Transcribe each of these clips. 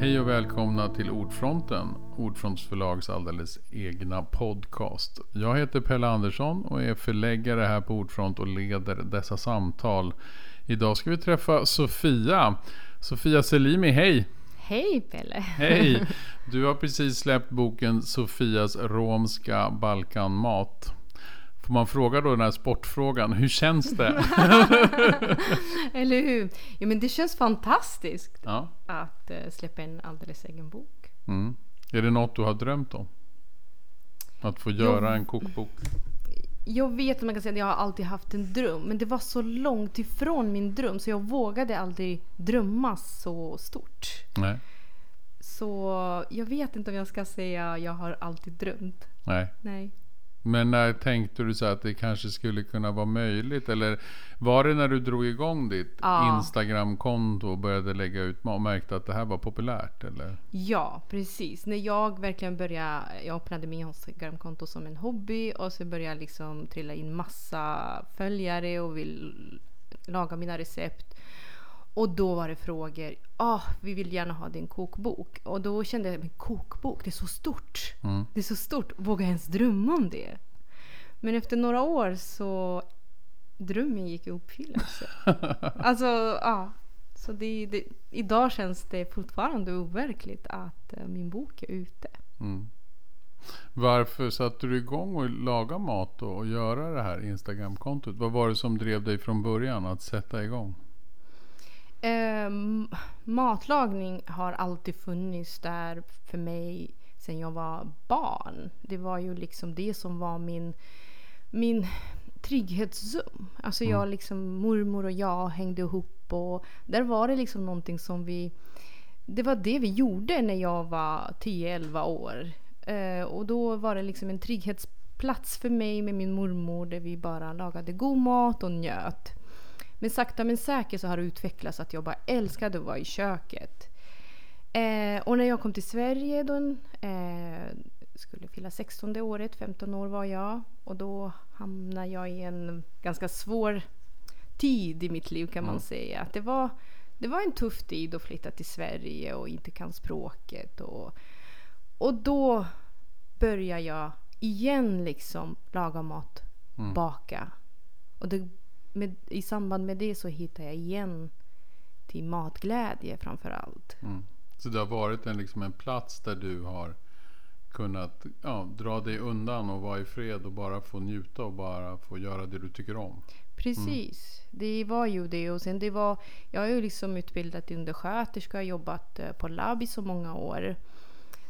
Hej och välkomna till Ordfronten, Ordfronts förlags alldeles egna podcast. Jag heter Pelle Andersson och är förläggare här på Ordfront och leder dessa samtal. Idag ska vi träffa Sofia. Sofia Selimi, hej! Hej Pelle! Hej! Du har precis släppt boken Sofias romska Balkanmat. Får man fråga då den här sportfrågan, hur känns det? Eller hur? Ja, men det känns fantastiskt ja. att uh, släppa en alldeles egen bok. Mm. Är det något du har drömt om? Att få göra jag, en kokbok? Jag vet att man kan säga att jag har alltid haft en dröm, men det var så långt ifrån min dröm så jag vågade aldrig drömma så stort. Nej. Så jag vet inte om jag ska säga jag har alltid drömt. Nej. Nej. Men när tänkte du så att det kanske skulle kunna vara möjligt? Eller var det när du drog igång ditt Ja. Instagramkonto och började lägga ut och märkte att det här var populärt? Eller? Ja, precis. När jag verkligen började, jag öppnade min Instagramkonto som en hobby och så började jag liksom trilla in massa följare och vill laga mina recept. Och då var det frågor. Ah, vi vill gärna ha din kokbok. Och då kände jag, men kokbok, det är så stort. Mm. Det är så stort. Vågar jag ens drömma om det? Men efter några år så drömmen gick i uppfyllelse. alltså, ja. Så det, det, idag känns det fortfarande overkligt att uh, min bok är ute. Mm. Varför satte du igång och laga mat och, och göra det här Instagramkontot? Vad var det som drev dig från början att sätta igång? Eh, matlagning har alltid funnits där för mig sen jag var barn. Det var ju liksom det som var min, min trygghetszon. Alltså Mm. jag liksom, mormor och jag hängde ihop och där var det liksom någonting som vi... Det var det vi gjorde när jag var 10-11 år. Eh, och då var det liksom en trygghetsplats för mig med min mormor där vi bara lagade god mat och njöt. Men sakta men säkert så har det utvecklats att jag bara älskade att vara i köket. Eh, och när jag kom till Sverige då, eh, skulle fylla 16 året, 15 år var jag. Och då hamnade jag i en ganska svår tid i mitt liv kan man Mm. säga. Att det, var, det var en tuff tid att flytta till Sverige och inte kan språket. Och, och då började jag igen liksom laga mat, Mm. baka. Och det, med, i samband med det så hittade jag igen till matglädje framför allt. Mm. Så det har varit en, liksom en plats där du har kunnat ja, dra dig undan och vara i fred och bara få njuta och bara få göra det du tycker om. Precis, det var ju det. Och sen det var, jag är ju liksom utbildad till undersköterska, jobbat eh, på labb i så många år.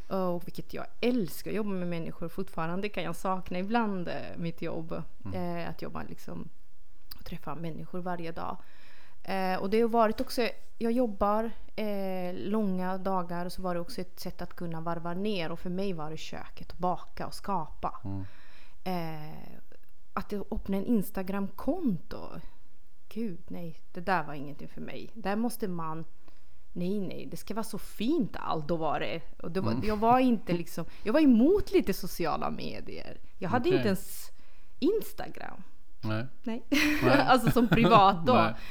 Och vilket jag älskar, jobba med människor fortfarande kan jag sakna ibland eh, mitt jobb. Eh, att jobba liksom och träffa människor varje dag. Eh, och det har varit också, jag jobbar eh, långa dagar och så var det också ett sätt att kunna varva ner och för mig var det köket, baka och skapa. Mm. Eh, att jag öppnar en Instagram-konto. Gud, nej, det där var ingenting för mig. Där måste man... Nej, nej, det ska vara så fint allt. Då var det. Och det var, Mm. Jag var inte liksom... Jag var emot lite sociala medier. Jag hade Okej. inte ens Instagram. Nej. Nej. Nej. alltså som privat då.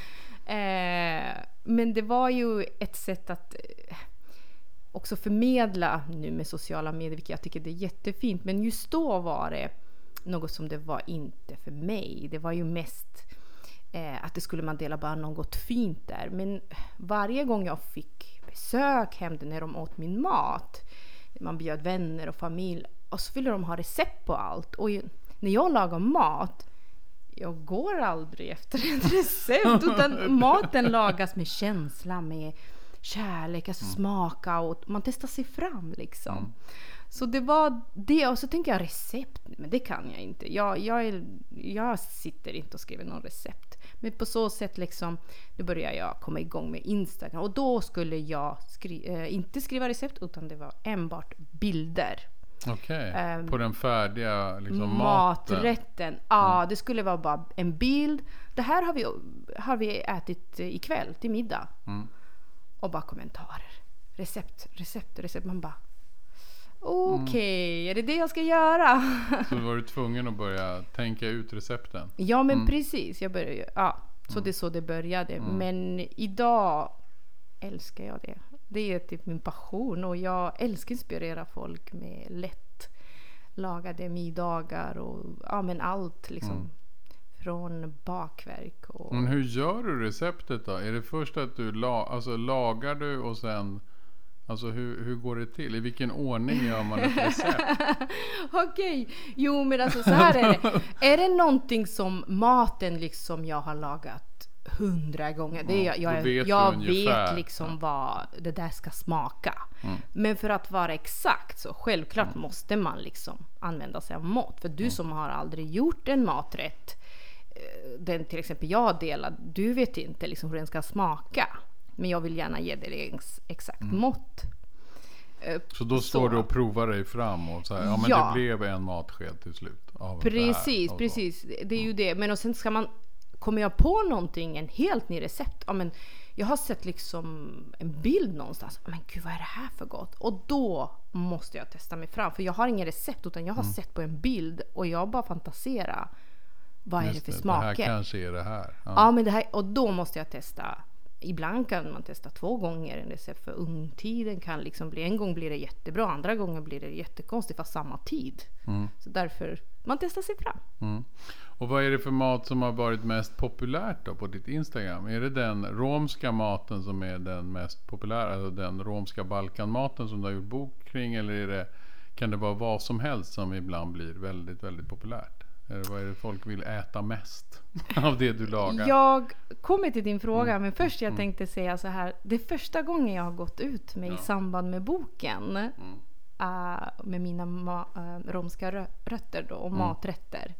Eh, men det var ju ett sätt att eh, också förmedla nu med sociala medier, vilket jag tycker det är jättefint. Men just då var det något som det var inte för mig. Det var ju mest eh, att det skulle man dela bara något fint där. Men varje gång jag fick besök hem när de åt min mat, man bjöd vänner och familj och så ville de ha recept på allt. Och när jag lagar mat jag går aldrig efter ett recept utan maten lagas med känsla, med kärlek, alltså smaka och man testar sig fram liksom. Mm. Så det var det och så tänker jag recept, men det kan jag inte. Jag, jag, är, jag sitter inte och skriver någon recept. Men på så sätt liksom, då började jag komma igång med Instagram och då skulle jag skri, eh, inte skriva recept utan det var enbart bilder. Okej, Ehm, på den färdiga liksom. Maträtten. Ja, det skulle vara bara en bild. Det här har vi, har vi ätit eh, ikväll till middag. Mm. Och bara kommentarer. Recept, recept, recept. Man bara Okej, är det det jag ska göra? Så var du tvungen att börja tänka ut recepten. ja, men Mm. precis. Jag började, ja, så det är så det började. Men idag älskar jag det. Det är typ min passion och jag älskar att inspirera folk med lätt lagade middagar och ja, men allt liksom. Mm. Från bakverk och... Men hur gör du receptet då? Är det först att du la, alltså, lagar du och sen Alltså hur, hur går det till? I vilken ordning gör man ett recept? Okej, jo men alltså så här är det. Är det någonting som maten liksom jag har lagat hundra gånger. Det jag jag, vet jag vet liksom vad det där ska smaka. Mm. Men för att vara exakt så självklart Mm. måste man liksom använda sig av mått. För du som har aldrig gjort en maträtt, eh, den till exempel jag delar, du vet inte liksom hur den ska smaka. Men jag vill gärna ge dig ex, exakt Mm. mått. Eh, Så då står du och provar dig fram och så här, ja men Ja. det blev en matsked till slut. Precis, precis. Det är ju det. Men och sen ska man... Kommer jag på någonting, en helt ny recept? Ja, men jag har sett liksom en bild någonstans. Men gud, vad är det här för gott? Och då måste jag testa mig fram. För jag har ingen recept, utan jag har Mm. sett på en bild och jag bara fantaserar. Vad är Just det för Det smaker? här kanske är det här. Ja. Ja, men det här, och då måste jag testa. Ibland kan man testa två gånger en recept för ugntiden kan liksom bli, en gång blir det jättebra, andra gången blir det jättekonstigt fast samma tid. Mm. Så därför, man testar sig fram. Mm. Och vad är det för mat som har varit mest populärt då på ditt Instagram? Är det den romska maten som är den mest populära? Alltså den romska balkanmaten som du har gjort bok kring? Eller är det, kan det vara vad som helst som ibland blir väldigt, väldigt populärt? Eller vad är det folk vill äta mest av det du lagar? Jag kommer till din fråga, Mm. men först jag tänkte säga så här. Det är första gången jag har gått ut med i Ja. samband med boken Mm. Eh, med mina eh, romska rö- rötter då, och Mm. maträtter.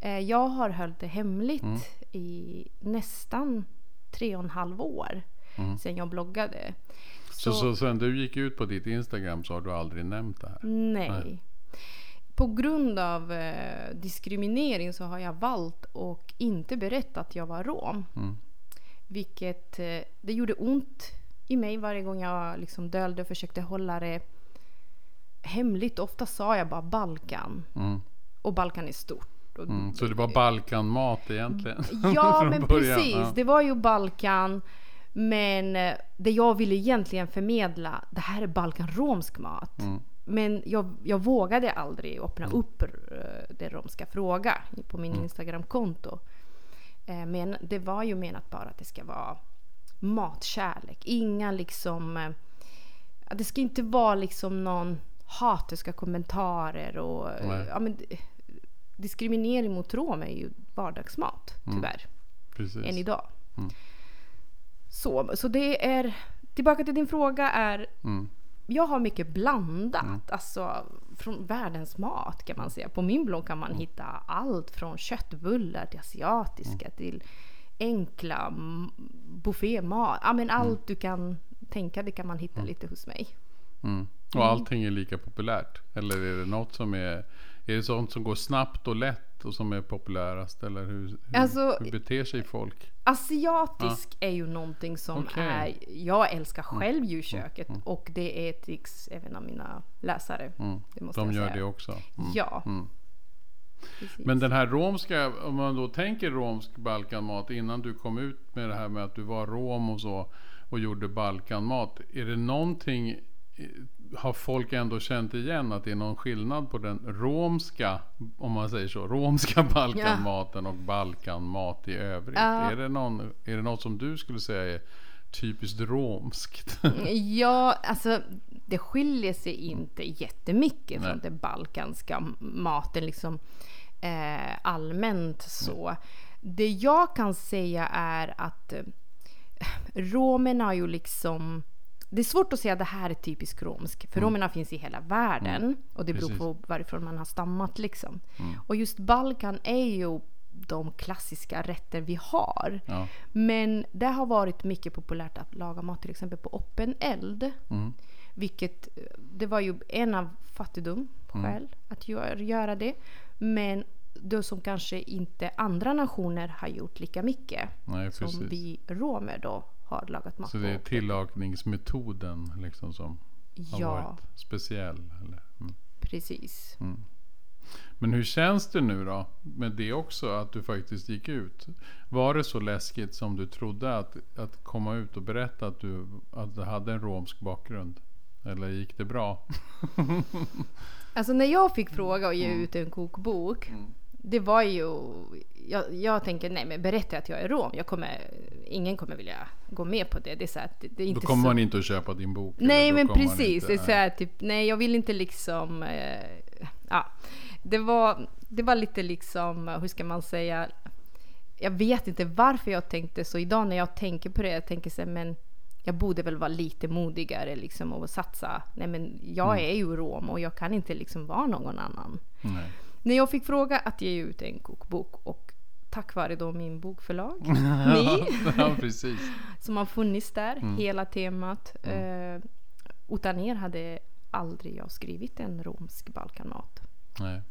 Eh, jag har hållit det hemligt Mm. i nästan tre och en halv år Mm. sedan jag bloggade. Så, så sen du gick ut på ditt Instagram så har du aldrig nämnt det här? Nej. Nej. På grund av eh, diskriminering så har jag valt att inte berätta att jag var rom. Mm. Vilket eh, det gjorde ont i mig varje gång jag liksom dölde och försökte hålla det hemligt. Ofta sa jag bara Balkan. Mm. Och Balkan är stort. Mm. Så det var balkanmat egentligen? Ja, men början, precis. ja. Det var ju Balkan. Men eh, det jag ville egentligen förmedla, det här är balkanromsk mat. Mm. Men jag, jag vågade aldrig öppna upp eh, det romska fråga på min Mm. Instagramkonto. Eh, Men det var ju menat bara att det ska vara matkärlek. Inga liksom... Det ska inte vara liksom någon hatiska kommentarer och... Nej. Ja, men, diskriminering mot romer är ju vardagsmat, tyvärr. Precis. Än idag. Mm. Så, så det är... Tillbaka till din fråga är Mm. jag har mycket blandat, alltså från världens mat kan man säga. På min blogg kan man hitta allt från köttbullar till asiatiska till enkla mm, buffémat. Ja men allt du kan tänka dig kan man hitta lite hos mig. Mm. Och allting är lika populärt? Eller är det något som är... Är det sånt som går snabbt och lätt och som är populärast? Eller hur, hur, Alltså- hur beter sig folk? Asiatisk är ju någonting som Okej. är... Jag älskar själv djurköket och det är ett tics även av mina läsare. Mm. Det måste De jag gör säga. det också? Mm. Ja. Mm. Precis. Men den här romska, om man då tänker romsk balkanmat innan du kom ut med det här med att du var rom och så och gjorde balkanmat. Är det någonting, har folk ändå känt igen att det är någon skillnad på den romska, om man säger så, romska balkanmaten och balkanmat i övrigt? Ja. Är, det någon, är det något som du skulle säga är typiskt romskt? Ja, alltså det skiljer sig inte jättemycket Nej. från den balkanska maten liksom eh, allmänt så. Det jag kan säga är att eh, romerna har ju liksom det är svårt att säga att det här är typiskt romsk, för romerna finns i hela världen och det beror Precis. på varifrån man har stammat liksom. Och just Balkan är ju de klassiska rätter vi har. ja. Men det har varit mycket populärt att laga mat till exempel på öppen eld. Mm. Vilket, eh, det var ju en av fattigdom skäl att gör, göra det. Men det som kanske inte andra nationer har gjort lika mycket. Nej, som vi romer då har lagat mat Så det är tillagningsmetoden liksom som har Ja, varit speciell? Eller? Mm. precis. Mm. Men hur känns det nu då med det också, att du faktiskt gick ut? Var det så läskigt som du trodde att, att komma ut och berätta att du, att du hade en romsk bakgrund? Eller gick det bra? Alltså när jag fick fråga att ge ut en kokbok. Mm. Det var ju... Jag, jag tänker, nej men berätta att jag är rom. Jag kommer, ingen kommer vilja gå med på det. Det är, så att, det, är inte Då kommer så. man inte att köpa din bok. Nej men precis. inte- det är här, typ, nej jag vill inte liksom... Eh, ja. det, var, det var lite liksom, hur ska man säga? Jag vet inte varför jag tänkte så. Idag när jag tänker på det, jag tänker så här, men jag borde väl vara lite modigare liksom och satsa. Nej men jag Mm. är ju rom och jag kan inte liksom vara någon annan. Nej. När jag fick fråga att ge ut en kokbok och tack vare då min bokförlag, ni, ja, precis. som har funnits där, Mm. hela temat. Eh, utan er hade aldrig jag skrivit en romsk Balkanmat. Nej.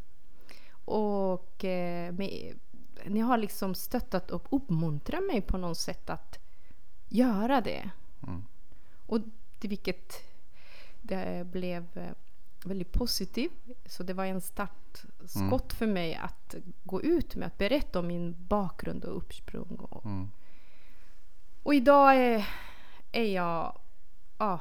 Och eh, med, ni har liksom stöttat och uppmuntrat mig på något sätt att göra det. Mm. Och det, vilket det blev eh, väldigt positivt. Så det var en startskott för mig att gå ut med att berätta om min bakgrund och ursprung. Och, Mm. och idag är, är jag... Ja,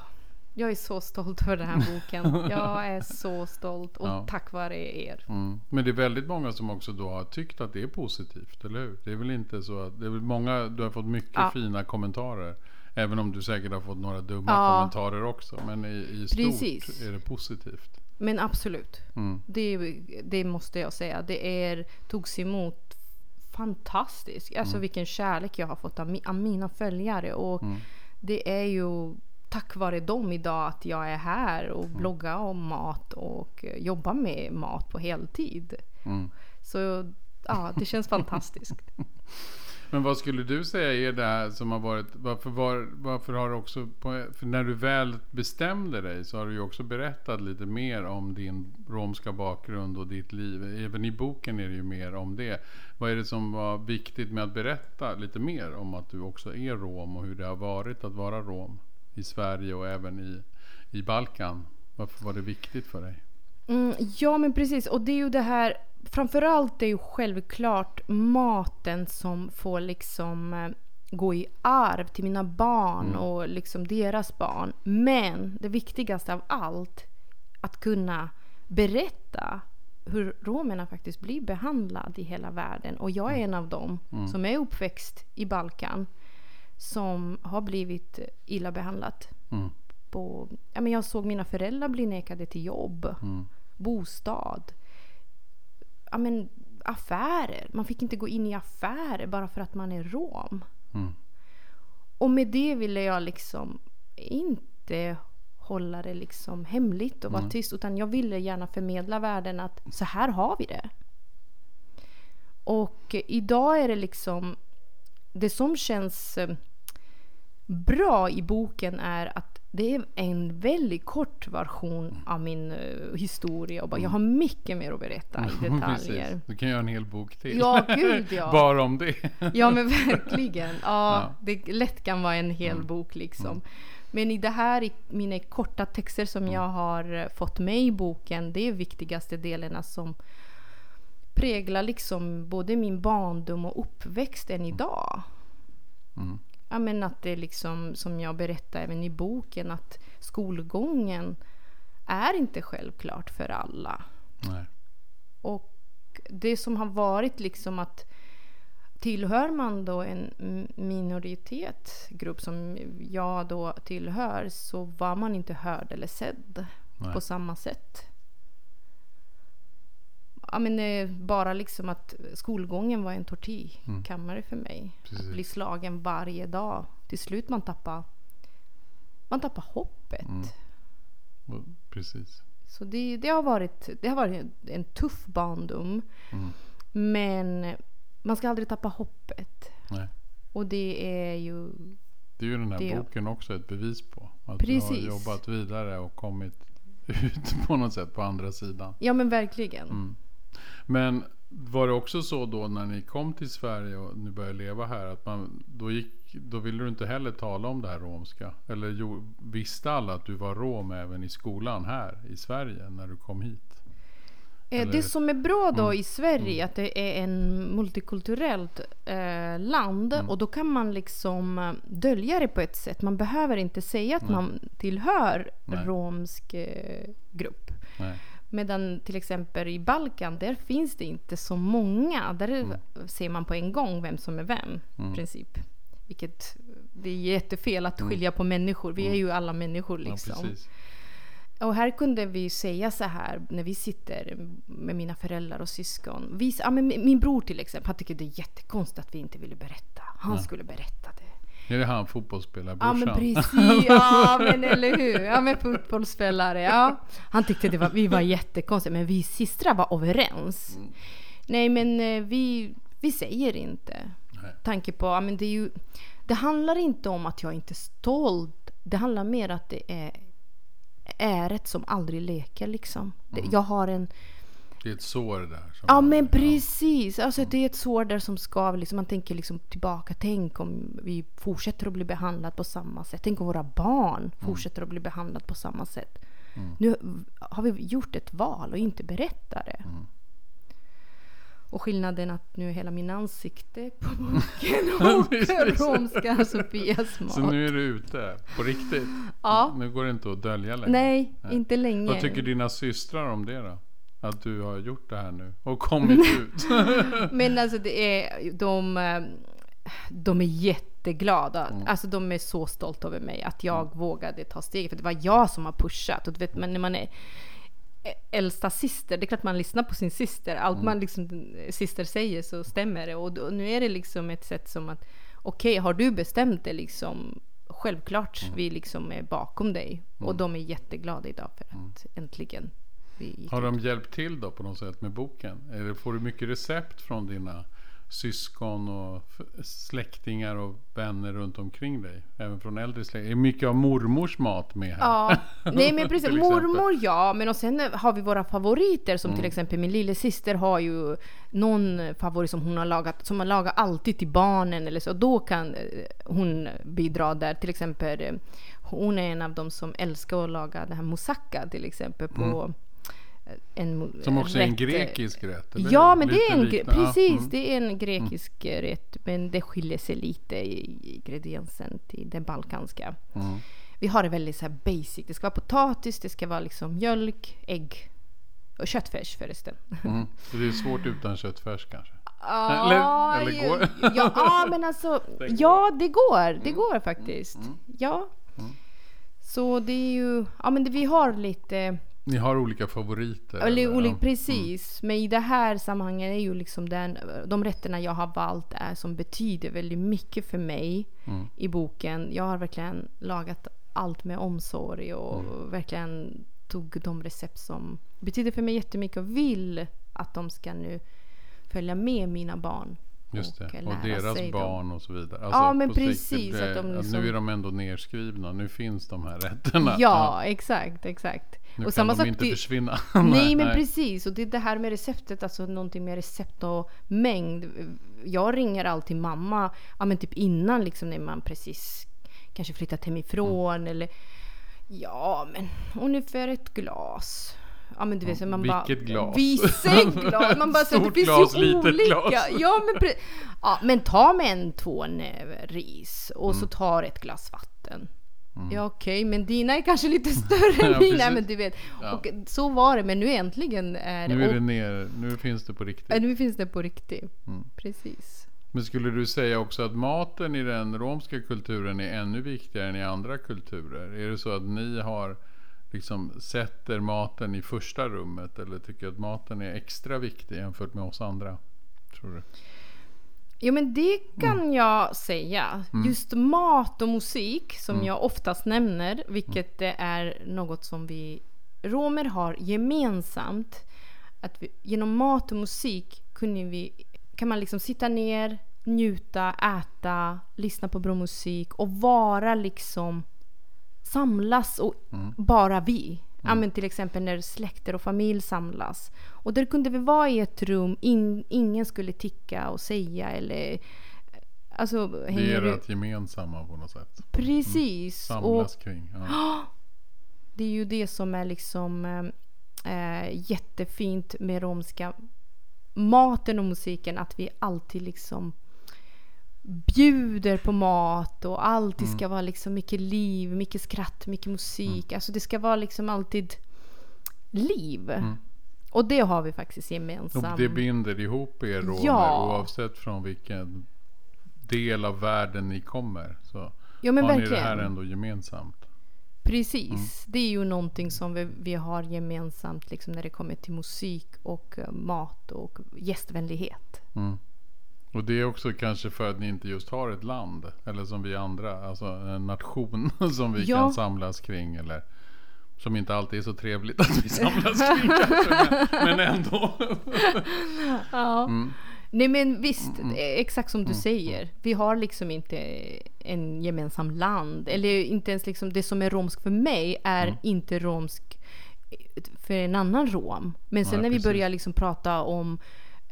jag är så stolt över den här boken. Jag är så stolt och Ja. tack vare er. Mm. Men det är väldigt många som också då har tyckt att det är positivt, eller hur? Det är väl inte så att, det är många, du har fått mycket Ja. fina kommentarer. Även om du säkert har fått några dumma Ja. kommentarer också. Men i, i stort Precis. är det positivt. Men absolut, Mm. det, det måste jag säga. Det är, togs emot fantastiskt. Alltså Mm. vilken kärlek jag har fått av, av mina följare. Och det är ju tack vare dem idag att jag är här och Mm. bloggar om mat och jobbar med mat på heltid. Mm. Så ja, det känns fantastiskt. Men vad skulle du säga är det här som har varit, varför, var, varför har du också, för när du väl bestämde dig så har du ju också berättat lite mer om din romska bakgrund och ditt liv. Även i boken är det ju mer om det. Vad är det som var viktigt med att berätta lite mer om att du också är rom och hur det har varit att vara rom i Sverige och även i, i Balkan? Varför var det viktigt för dig? Mm, ja, men precis. Och det är ju det här... Framförallt är ju självklart maten som får liksom eh, gå i arv till mina barn och liksom deras barn. Men det viktigaste av allt, att kunna berätta hur romerna faktiskt blir behandlade i hela världen. Och jag är en av dem som är uppväxt i Balkan som har blivit illa behandlat. Mm. På, ja, men jag såg mina föräldrar bli nekade till jobb Mm. Bostad. Ja, men, affärer. Man fick inte gå in i affärer bara för att man är rom. Mm. Och med det ville jag liksom inte hålla det liksom hemligt och vara tyst. Utan jag ville gärna förmedla världen att så här har vi det. Och idag är det liksom... Det som känns eh, bra i boken är att det är en väldigt kort version av min eh, historia. Och bara, Jag har mycket mer att berätta i detaljer. Du kan göra en hel bok till. Ja, gud ja. Bara om det. Ja men verkligen. Ja, Ja. Mm. Det lätt kan vara en hel bok liksom. Men i det här, i mina korta texter som Mm. jag har eh, fått med i boken, det är viktigaste delarna som präglar liksom både min barndom och uppväxt än idag. Ja, men att det liksom, som jag berättar även i boken, att skolgången är inte självklart för alla. Nej. Och det som har varit liksom att tillhör man då en minoritetsgrupp som jag då tillhör så var man inte hörd eller sedd Nej. på samma sätt. Ja, men eh, bara liksom att skolgången var en tortyrkammare för mig. Mm. Precis. Att bli slagen varje dag. Till slut man tappar, man tappar hoppet. Mm. Precis. Så det, det, har varit, det har varit en tuff barndom. Mm. Men man ska aldrig tappa hoppet. Nej. Och det är ju... Det är ju den här Det- boken också ett bevis på. Att Precis. du har jobbat vidare och kommit ut på något sätt på andra sidan. Ja men verkligen. Mm. Men var det också så då när ni kom till Sverige och ni började leva här att man då gick då ville du inte heller tala om det här romska? Eller jo, visste alla att du var rom även i skolan här i Sverige när du kom hit? Eh, Eller- Det som är bra då Mm. i Sverige att det är en multikulturellt eh, land Mm. och då kan man liksom eh, dölja det på ett sätt. Man behöver inte säga att Nej. man tillhör Nej. romsk eh, grupp. Nej. Medan till exempel i Balkan, där finns det inte så många. Där Mm. ser man på en gång vem som är vem, i princip. Vilket det är jättefel att skilja på människor. Vi är ju alla människor Mm. Ja, liksom. precis. Och här kunde vi säga så här när vi sitter med mina föräldrar och syskon. Vi, ja, men min bror till exempel, han tycker det är jättekonstigt att vi inte ville berätta. Han skulle berätta det. Är det han Ja fotbollspelarbrorsan? men precis, ja men eller hur. Ja men fotbollsspelare, ja. Han tyckte det var, vi var jättekonstiga men vi systrar var överens. Mm. Nej men eh, vi, vi säger inte. Nej. Tanke på, ja men det är ju, det handlar inte om att jag inte är stolt. Det handlar mer att det är äret som aldrig leker liksom. Mm. jag har en, Det är ett sår där. Ja men precis, alltså det är ett sår där som skaver. Liksom, man tänker liksom tillbaka, tänk om vi fortsätter att bli behandlade på samma sätt. Tänk om våra barn fortsätter att bli behandlade på samma sätt. Nu har vi gjort ett val och inte berättar det. Och skillnaden att nu är hela min ansikte på boken och romska Sofias mat. Så nu är du ute på riktigt? Ja. Nu går det inte att dölja längre? Nej, inte länge. Vad tycker dina systrar om det då? Att du har gjort det här nu och kommit ut? Men alltså det är, de, eh, de är jätteglada. Mm. Alltså de är så stolta över mig att jag vågade ta steget. För det var jag som har pushat. Och du vet, men när man är äldsta syster, det är klart man lyssnar på sin syster. Allt Mm. man liksom syster säger så stämmer det. Och då, nu är det liksom ett sätt som att okej, har du bestämt det liksom Självklart Mm. vi liksom är bakom dig. Och de är jätteglada idag för att äntligen Har ut. de hjälpt till då på något sätt med boken? Eller får du mycket recept från dina syskon och släktingar och vänner runt omkring dig? Även från äldre släktingar. Är mycket av mormors mat med här? Ja, nej men precis. Mormor ja, men och sen har vi våra favoriter som Mm. till exempel min lillasyster har ju någon favorit som hon har lagat, som man lagar alltid till barnen eller så. Då kan eh, hon bidra där. Till exempel eh, hon är en av dem som älskar att laga det här moussaka till exempel på eh, en Mm. Som också är en rätt, eh, grekisk rätt? Ja, men det Lite är en, liknande. Ja, precis, mm. det är en grekisk eh, rätt, men det skiljer sig lite i ingrediensen till den balkanska. Mm. Vi har det väldigt så här basic. Det ska vara potatis, det ska vara liksom mjölk, ägg och köttfärs förresten. Mm. Så det är svårt utan köttfärs kanske? Ja, Eller- eller går- ja, ja, men alltså. Det. Ja, det går. Det går faktiskt. Ja. Så det är ju, ja men det, vi har lite, Ni har olika favoriter? eller olika, Ja. precis. Men i det här sammanhanget är ju liksom den, de rätterna jag har valt är som betyder väldigt mycket för mig Mm. i boken. Jag har verkligen lagat allt med omsorg och Mm. verkligen tog de recept som betyder för mig jättemycket och vill att de ska nu följa med mina barn. Just det. och Och, deras barn och så vidare. Ja, men precis, det- att de liksom- Nu är de ändå nerskrivna. Nu finns de här rätterna. Ja, exakt, exakt. Nu och kan samma de sak inte vi- försvinna. Nej, men precis. Och det är det här med receptet, alltså någonting med recept och mängd. Jag ringer alltid mamma, ja men typ innan liksom när man precis kanske flyttat hemifrån Mm. eller ja men ungefär ett glas. Ja men du vet, så man vilket bara... glas? Vissa glas! Man bara så det finns glas, ju litet olika. glas. Ja men, pre- ja men ta med en två näve ris och Mm. så tar ett glas vatten. Ja okej, men dina är kanske lite större än Ja, mina. Men du vet. Ja. Och så var det, men nu äntligen är Nu är det ner. Nu finns det på riktigt. Ja, nu finns det på riktigt. Mm. Precis. Men skulle du säga också att maten i den romska kulturen är ännu viktigare än i andra kulturer? Är det så att ni har liksom sätter maten i första rummet eller tycker att maten är extra viktig jämfört med oss andra? Tror du? Jo men det kan Mm. jag säga. Just mat och musik som jag oftast nämner, vilket det är något som vi romer har gemensamt. Att vi, genom mat och musik kunde vi, kan man liksom sitta ner, njuta, äta, lyssna på bra musik och vara liksom samlas och bara vi. Ja, men till exempel när släkter och familj samlas. Och där kunde vi vara i ett rum, in, ingen skulle ticka och säga eller... Alltså, Det är ert gemensamma på något sätt. Precis. Och Samlas kring. Ja. det är ju det som är liksom eh, jättefint med romska maten och musiken att vi alltid liksom bjuder på mat och alltid Mm. ska vara liksom mycket liv, mycket skratt, mycket musik. Alltså det ska vara liksom alltid liv. Och det har vi faktiskt Mm. Och gemensamt. det binder ihop er romer Ja. oavsett från vilken del av världen ni kommer. Så Ja men har ni verkligen. det här ändå gemensamt. Precis. Det är ju någonting som vi, vi har gemensamt liksom när det kommer till musik och eh, mat och gästvänlighet. Och det är också kanske för att ni inte just har ett land. Eller som vi andra. Alltså en nation som vi Ja. kan samlas kring. Eller som inte alltid är så trevligt att vi samlas kring kanske. Men, men ändå. Ja. Nej men visst, Mm, eh, exakt som du säger. Vi har liksom inte en gemensam land. Eller inte ens liksom det som är romskt för mig är Mm. inte romsk för en annan rom. Men sen Nej, när vi precis. börjar liksom prata om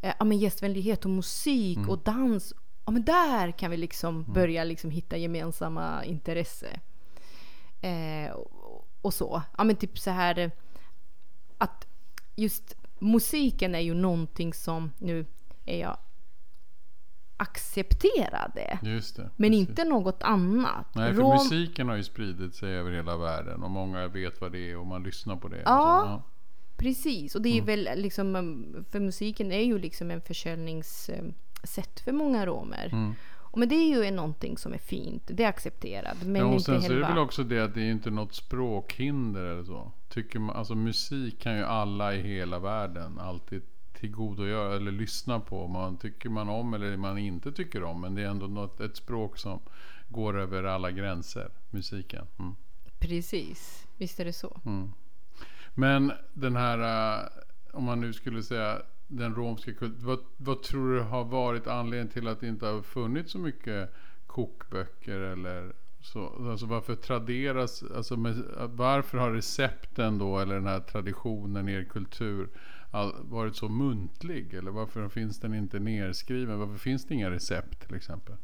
eh, ja, men gästvänlighet och musik Mm. och dans. Ja, men där kan vi liksom börja liksom hitta gemensamma intresse. Eh, och, och så. Ja men typ så här att just musiken är ju någonting som nu är jag accepterade. Det. Men inte något annat. Nej, för Rom- musiken har ju spridit sig över hela världen. Och många vet vad det är och man lyssnar på det. Ja. Precis, och det Mm. är väl liksom, um, för musiken är ju liksom en försäljningssätt för många romer. Mm. Och men det är ju någonting som är fint, det är accepterat. Men Ja, och sen så är det väl också det att det är inte något språkhinder eller så. Tycker man, alltså musik kan ju alla i hela världen alltid tillgodogöra eller lyssna på. Man tycker man om eller man inte tycker om. Men det är ändå något, ett språk som går över alla gränser. Musiken. Mm. Precis, visst är det så. Men den här, eh, om man nu skulle säga den romska kulturen. Vad, vad tror du har varit anledningen till att det inte har funnits så mycket kokböcker eller så? Alltså varför traderas, alltså med, eh, varför har recepten då eller den här traditionen i er kultur all, varit så muntlig? Eller varför finns den inte nerskriven? Varför finns det inga recept till exempel?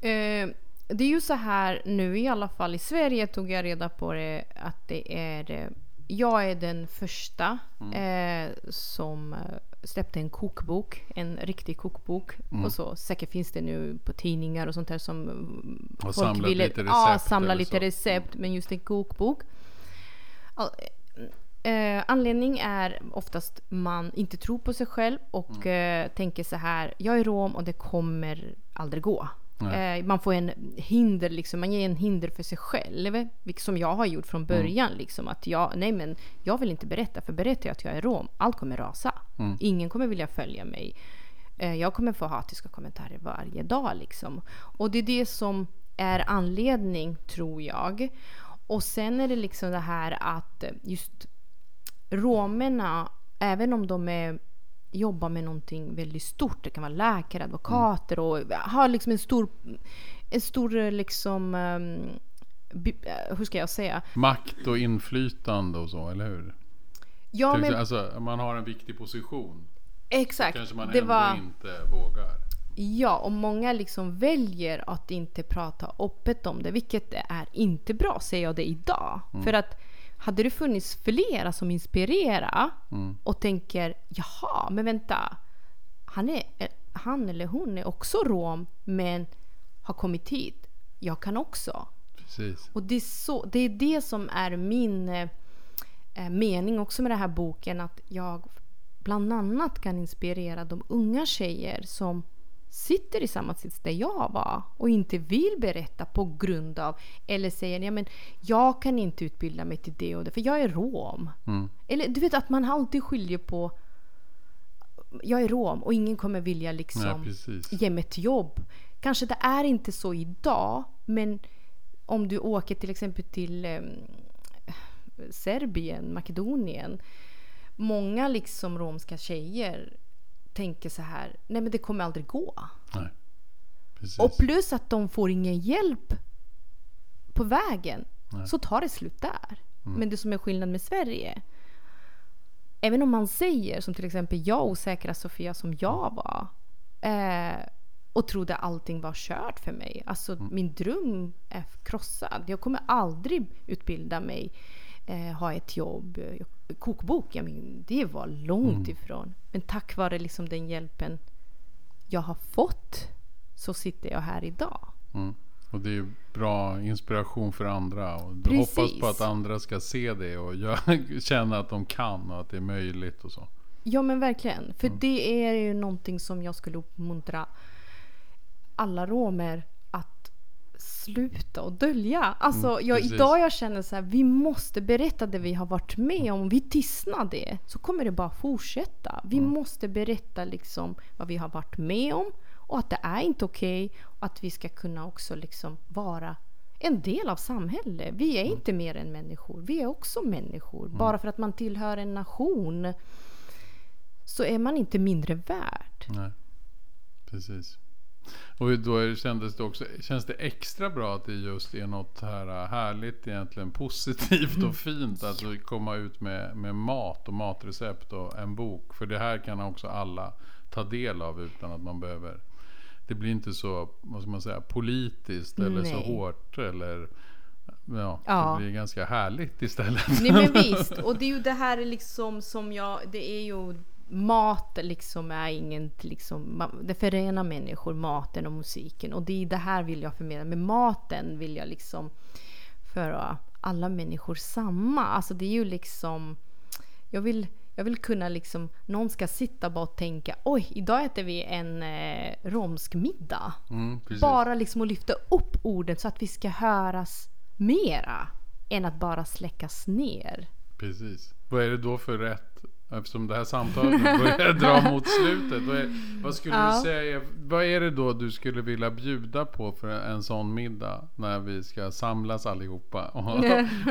Eh, det är ju så här nu i alla fall i Sverige tog jag reda på det att det är eh, jag är den första eh, som eh, släppte en kokbok, en riktig kokbok. Och så säkert finns det nu på tidningar och sånt där som eh, Och samlat lite ja, recept samla eller lite recept, men just en kokbok. All, eh, anledning är oftast man inte tror på sig själv och eh, tänker så här, jag är rom och det kommer aldrig gå. Eh, man får en hinder, liksom, man ger en hinder för sig själv. Som jag har gjort från början. Liksom, att jag, nej men jag vill inte berätta, för berättar jag att jag är rom, allt kommer rasa. Ingen kommer vilja följa mig. Eh, jag kommer få hatiska kommentarer varje dag. Liksom. Och det är det som är anledning, tror jag. Och sen är det liksom det här att just romerna, även om de är, jobbar med någonting väldigt stort, det kan vara läkare, advokater och har liksom en stor, en stor liksom, ehm, eh, hur ska jag säga? Makt och inflytande och så, eller hur? Ja, Till men exempel, Alltså, man har en viktig position. exakt. Kanske man Det ändå var, inte vågar. ja, och många liksom väljer att inte prata öppet om det, vilket är inte bra, säger jag det idag. För att hade det funnits flera som inspirerar och tänker jaha, men vänta, han, är, han eller hon är också rom men har kommit hit. Jag kan också. Precis. Och det är, så, det är det som är min eh, mening också med den här boken. Att jag bland annat kan inspirera de unga tjejer som sitter i samma sits där jag var och inte vill berätta på grund av eller säger ja, men jag kan inte utbilda mig till det och det för jag är rom. Eller du vet att man alltid skiljer på jag är rom och ingen kommer vilja Nej, liksom precis. ge mig ett jobb. Kanske det är inte så idag, men om du åker till exempel till eh, Serbien, Makedonien. Många liksom romska tjejer tänker så här, nej men det kommer aldrig gå. Nej. Precis. Och plus att de får ingen hjälp på vägen. Så tar det slut där. Men det som är skillnad med Sverige. Även om man säger, som till exempel jag osäkra Sofia som jag var. Eh, och trodde allting var kört för mig. Alltså min dröm är krossad. Jag kommer aldrig utbilda mig ha ett jobb. Kokbok, jag men, det var långt Mm. ifrån. Men tack vare liksom den hjälpen jag har fått så sitter jag här idag. Mm. Och det är bra inspiration för andra. Och du Precis. hoppas på att andra ska se det och känna att de kan och att det är möjligt och så. Ja men verkligen. För Mm. det är ju någonting som jag skulle uppmuntra alla romer sluta och dölja. Alltså Mm, jag, idag jag känner så här, vi måste berätta det vi har varit med om. Vi tystnar det så kommer det bara fortsätta. Vi Mm. måste berätta liksom vad vi har varit med om och att det är inte okej och att vi ska kunna också liksom vara en del av samhället. Vi är Mm. inte mer än människor. Vi är också människor. Bara för att man tillhör en nation så är man inte mindre värd. Nej, precis. Och då kändes det också, känns det extra bra att det just är något här äh, härligt egentligen positivt och fint att komma ut med, med mat och matrecept och en bok. För det här kan också alla ta del av utan att man behöver det blir inte så, vad ska man säga, politiskt eller så Nej. hårt eller ja, Ja. det blir ganska härligt istället. Nej men visst, och det är ju det här liksom som jag, det är ju mat liksom är inget liksom, det förenar människor, maten och musiken och det är det här vill jag förmedla. Med maten vill jag liksom föra alla människor samma. Alltså det är ju liksom, jag vill jag vill kunna liksom, någon ska sitta bara och tänka oj, idag äter vi en eh, romsk middag. Mm. Bara liksom att lyfta upp orden så att vi ska höras mera än att bara släckas ner. Precis. Vad är det då för rätt? Eftersom det här samtalet börjar dra mot slutet. Vad, är, vad skulle Ja. du säga? Vad är det då du skulle vilja bjuda på för en sån middag? När vi ska samlas allihopa och, och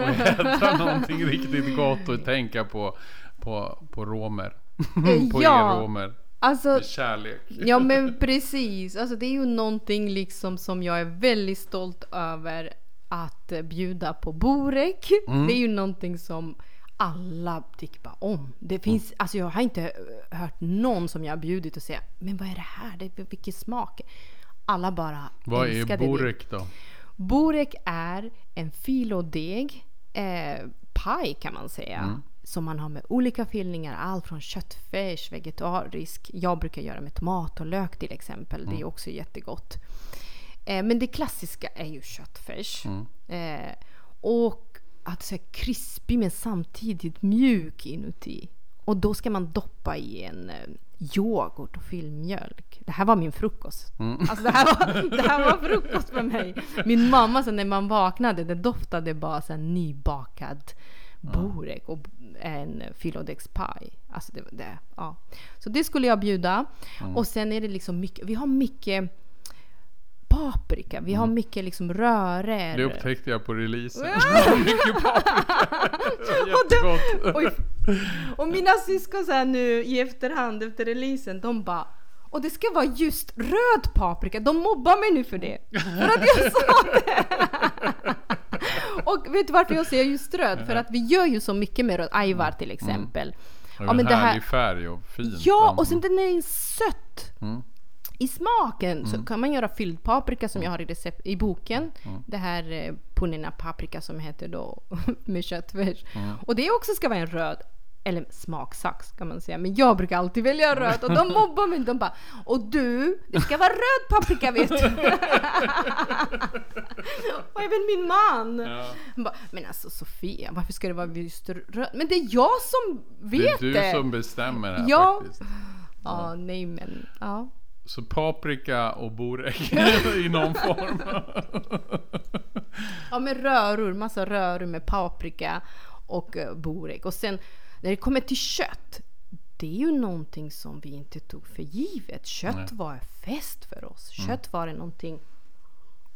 äta någonting riktigt gott och tänka på, på, på romer. på ja. er romer. Alltså, kärlek. ja men precis. Alltså, det är ju någonting liksom som jag är väldigt stolt över att eh, bjuda på Borek. Mm. Det är ju någonting som alla tycker bara om. Det finns, Mm. alltså jag har inte eh, hört någon som jag har bjudit och säga men vad är det här? Det, vilken smak? Alla bara Vad är älskade det. då? Borek är en filodeg, eh, paj kan man säga. Mm. Som man har med olika fyllningar, allt från köttfärs, vegetarisk. Jag brukar göra med tomat och lök till exempel. Det är Mm. också jättegott. Eh, men det klassiska är ju köttfärs. Mm. Eh, och att säga krispig men samtidigt mjuk inuti. Och då ska man doppa i en eh, yoghurt och filmjölk. Det här var min frukost. Mm. Alltså det här, var, det här var frukost för mig. Min mamma så när man vaknade, det doftade bara så här nybakad borek och en filodexpaj. Alltså det, det, ja. Så det skulle jag bjuda. Mm. Och sen är det liksom mycket, vi har mycket paprika, vi har mycket liksom röror. Mm. Det upptäckte jag på releasen. Mycket paprika. Var Och det- Jättegott. Och mina syskon så här nu i efterhand efter releasen, de bara och det ska vara just röd paprika. De mobbar mig nu för det. För att jag sa det. Och vet du varför jag säger just röd? För att vi gör ju så mycket med röd. Ajvar till exempel. Ja, Ja, men det här- färg och fint. Ja, och sen den är sött. Mm. I smaken så kan man göra fylld paprika som jag har i recept i boken. Det här eh, punina paprika som heter då med köttfärs. Och det också ska vara en röd eller smaksax kan man säga. Men jag brukar alltid välja röd och de mobbar mig. De bara Och du, det ska vara röd paprika vet du. och även min man. Ja. Han bara, men alltså Sofia, varför ska det vara just röd? Men det är jag som Det vet är du som bestämmer här Ja. faktiskt. Ja, nej men ja. Så paprika och borek i någon form. Ja men röror, massa röror med paprika och uh, borek. Och sen när det kommer till kött. Det är ju någonting som vi inte tog för givet. Kött Nej. var fest för oss. Kött var det någonting.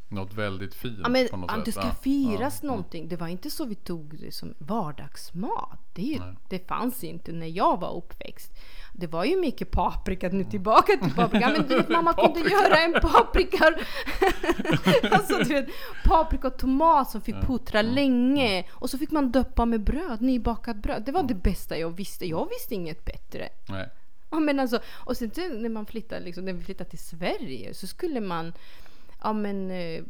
Något väldigt fint Ja, men, på något sätt. det ska firas ja. någonting. Det var inte så vi tog det som vardagsmat. Det, ju, det fanns inte när jag var uppväxt. Det var ju mycket paprika, nu tillbaka till paprika. Men du vet, mamma kunde göra en paprika. alltså du vet, paprika och tomat som fick puttra länge. Och så fick man doppa med bröd, nybakat bröd. Det var det bästa jag visste. Jag visste inget bättre. Nej. Ja, men alltså, och sen när man flyttade, liksom, när vi flyttade till Sverige så skulle man ja, men, eh,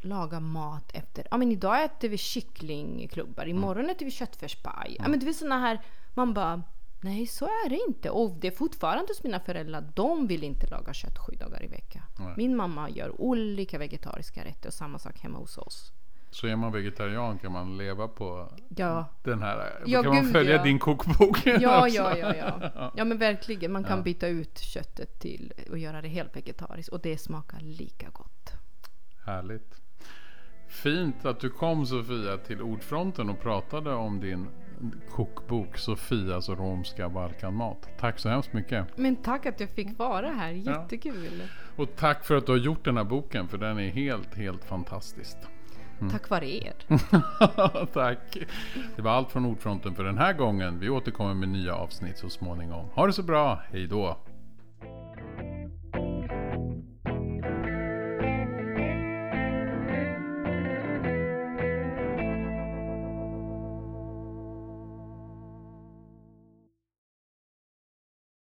laga mat efter. Ja men idag äter vi kycklingklubbar, imorgon äter vi köttfärspaj. Ja men det är såna här, man bara Nej, så är det inte. Och det är fortfarande hos mina föräldrar. De vill inte laga kött sju dagar i veckan. Nej. Min mamma gör olika vegetariska rätter och samma sak hemma hos oss. Så är man vegetarian kan man leva på Ja, den här... Ja, kan man gud, följa ja. din kokbok? ja, ja, ja, ja. Ja, men verkligen. Man kan Ja. byta ut köttet till och göra det helt vegetariskt och det smakar lika gott. Härligt. Fint att du kom Sofia till Ordfronten och pratade om din kokbok Sofias romska Balkanmat. Tack så hemskt mycket. Men tack att jag fick vara här. Jättekul. Och tack för att du har gjort den här boken för den är helt, helt fantastisk. Tack vare er. tack. Det var allt från Ordfronten för den här gången. Vi återkommer med nya avsnitt så småningom. Ha det så bra. Hej då.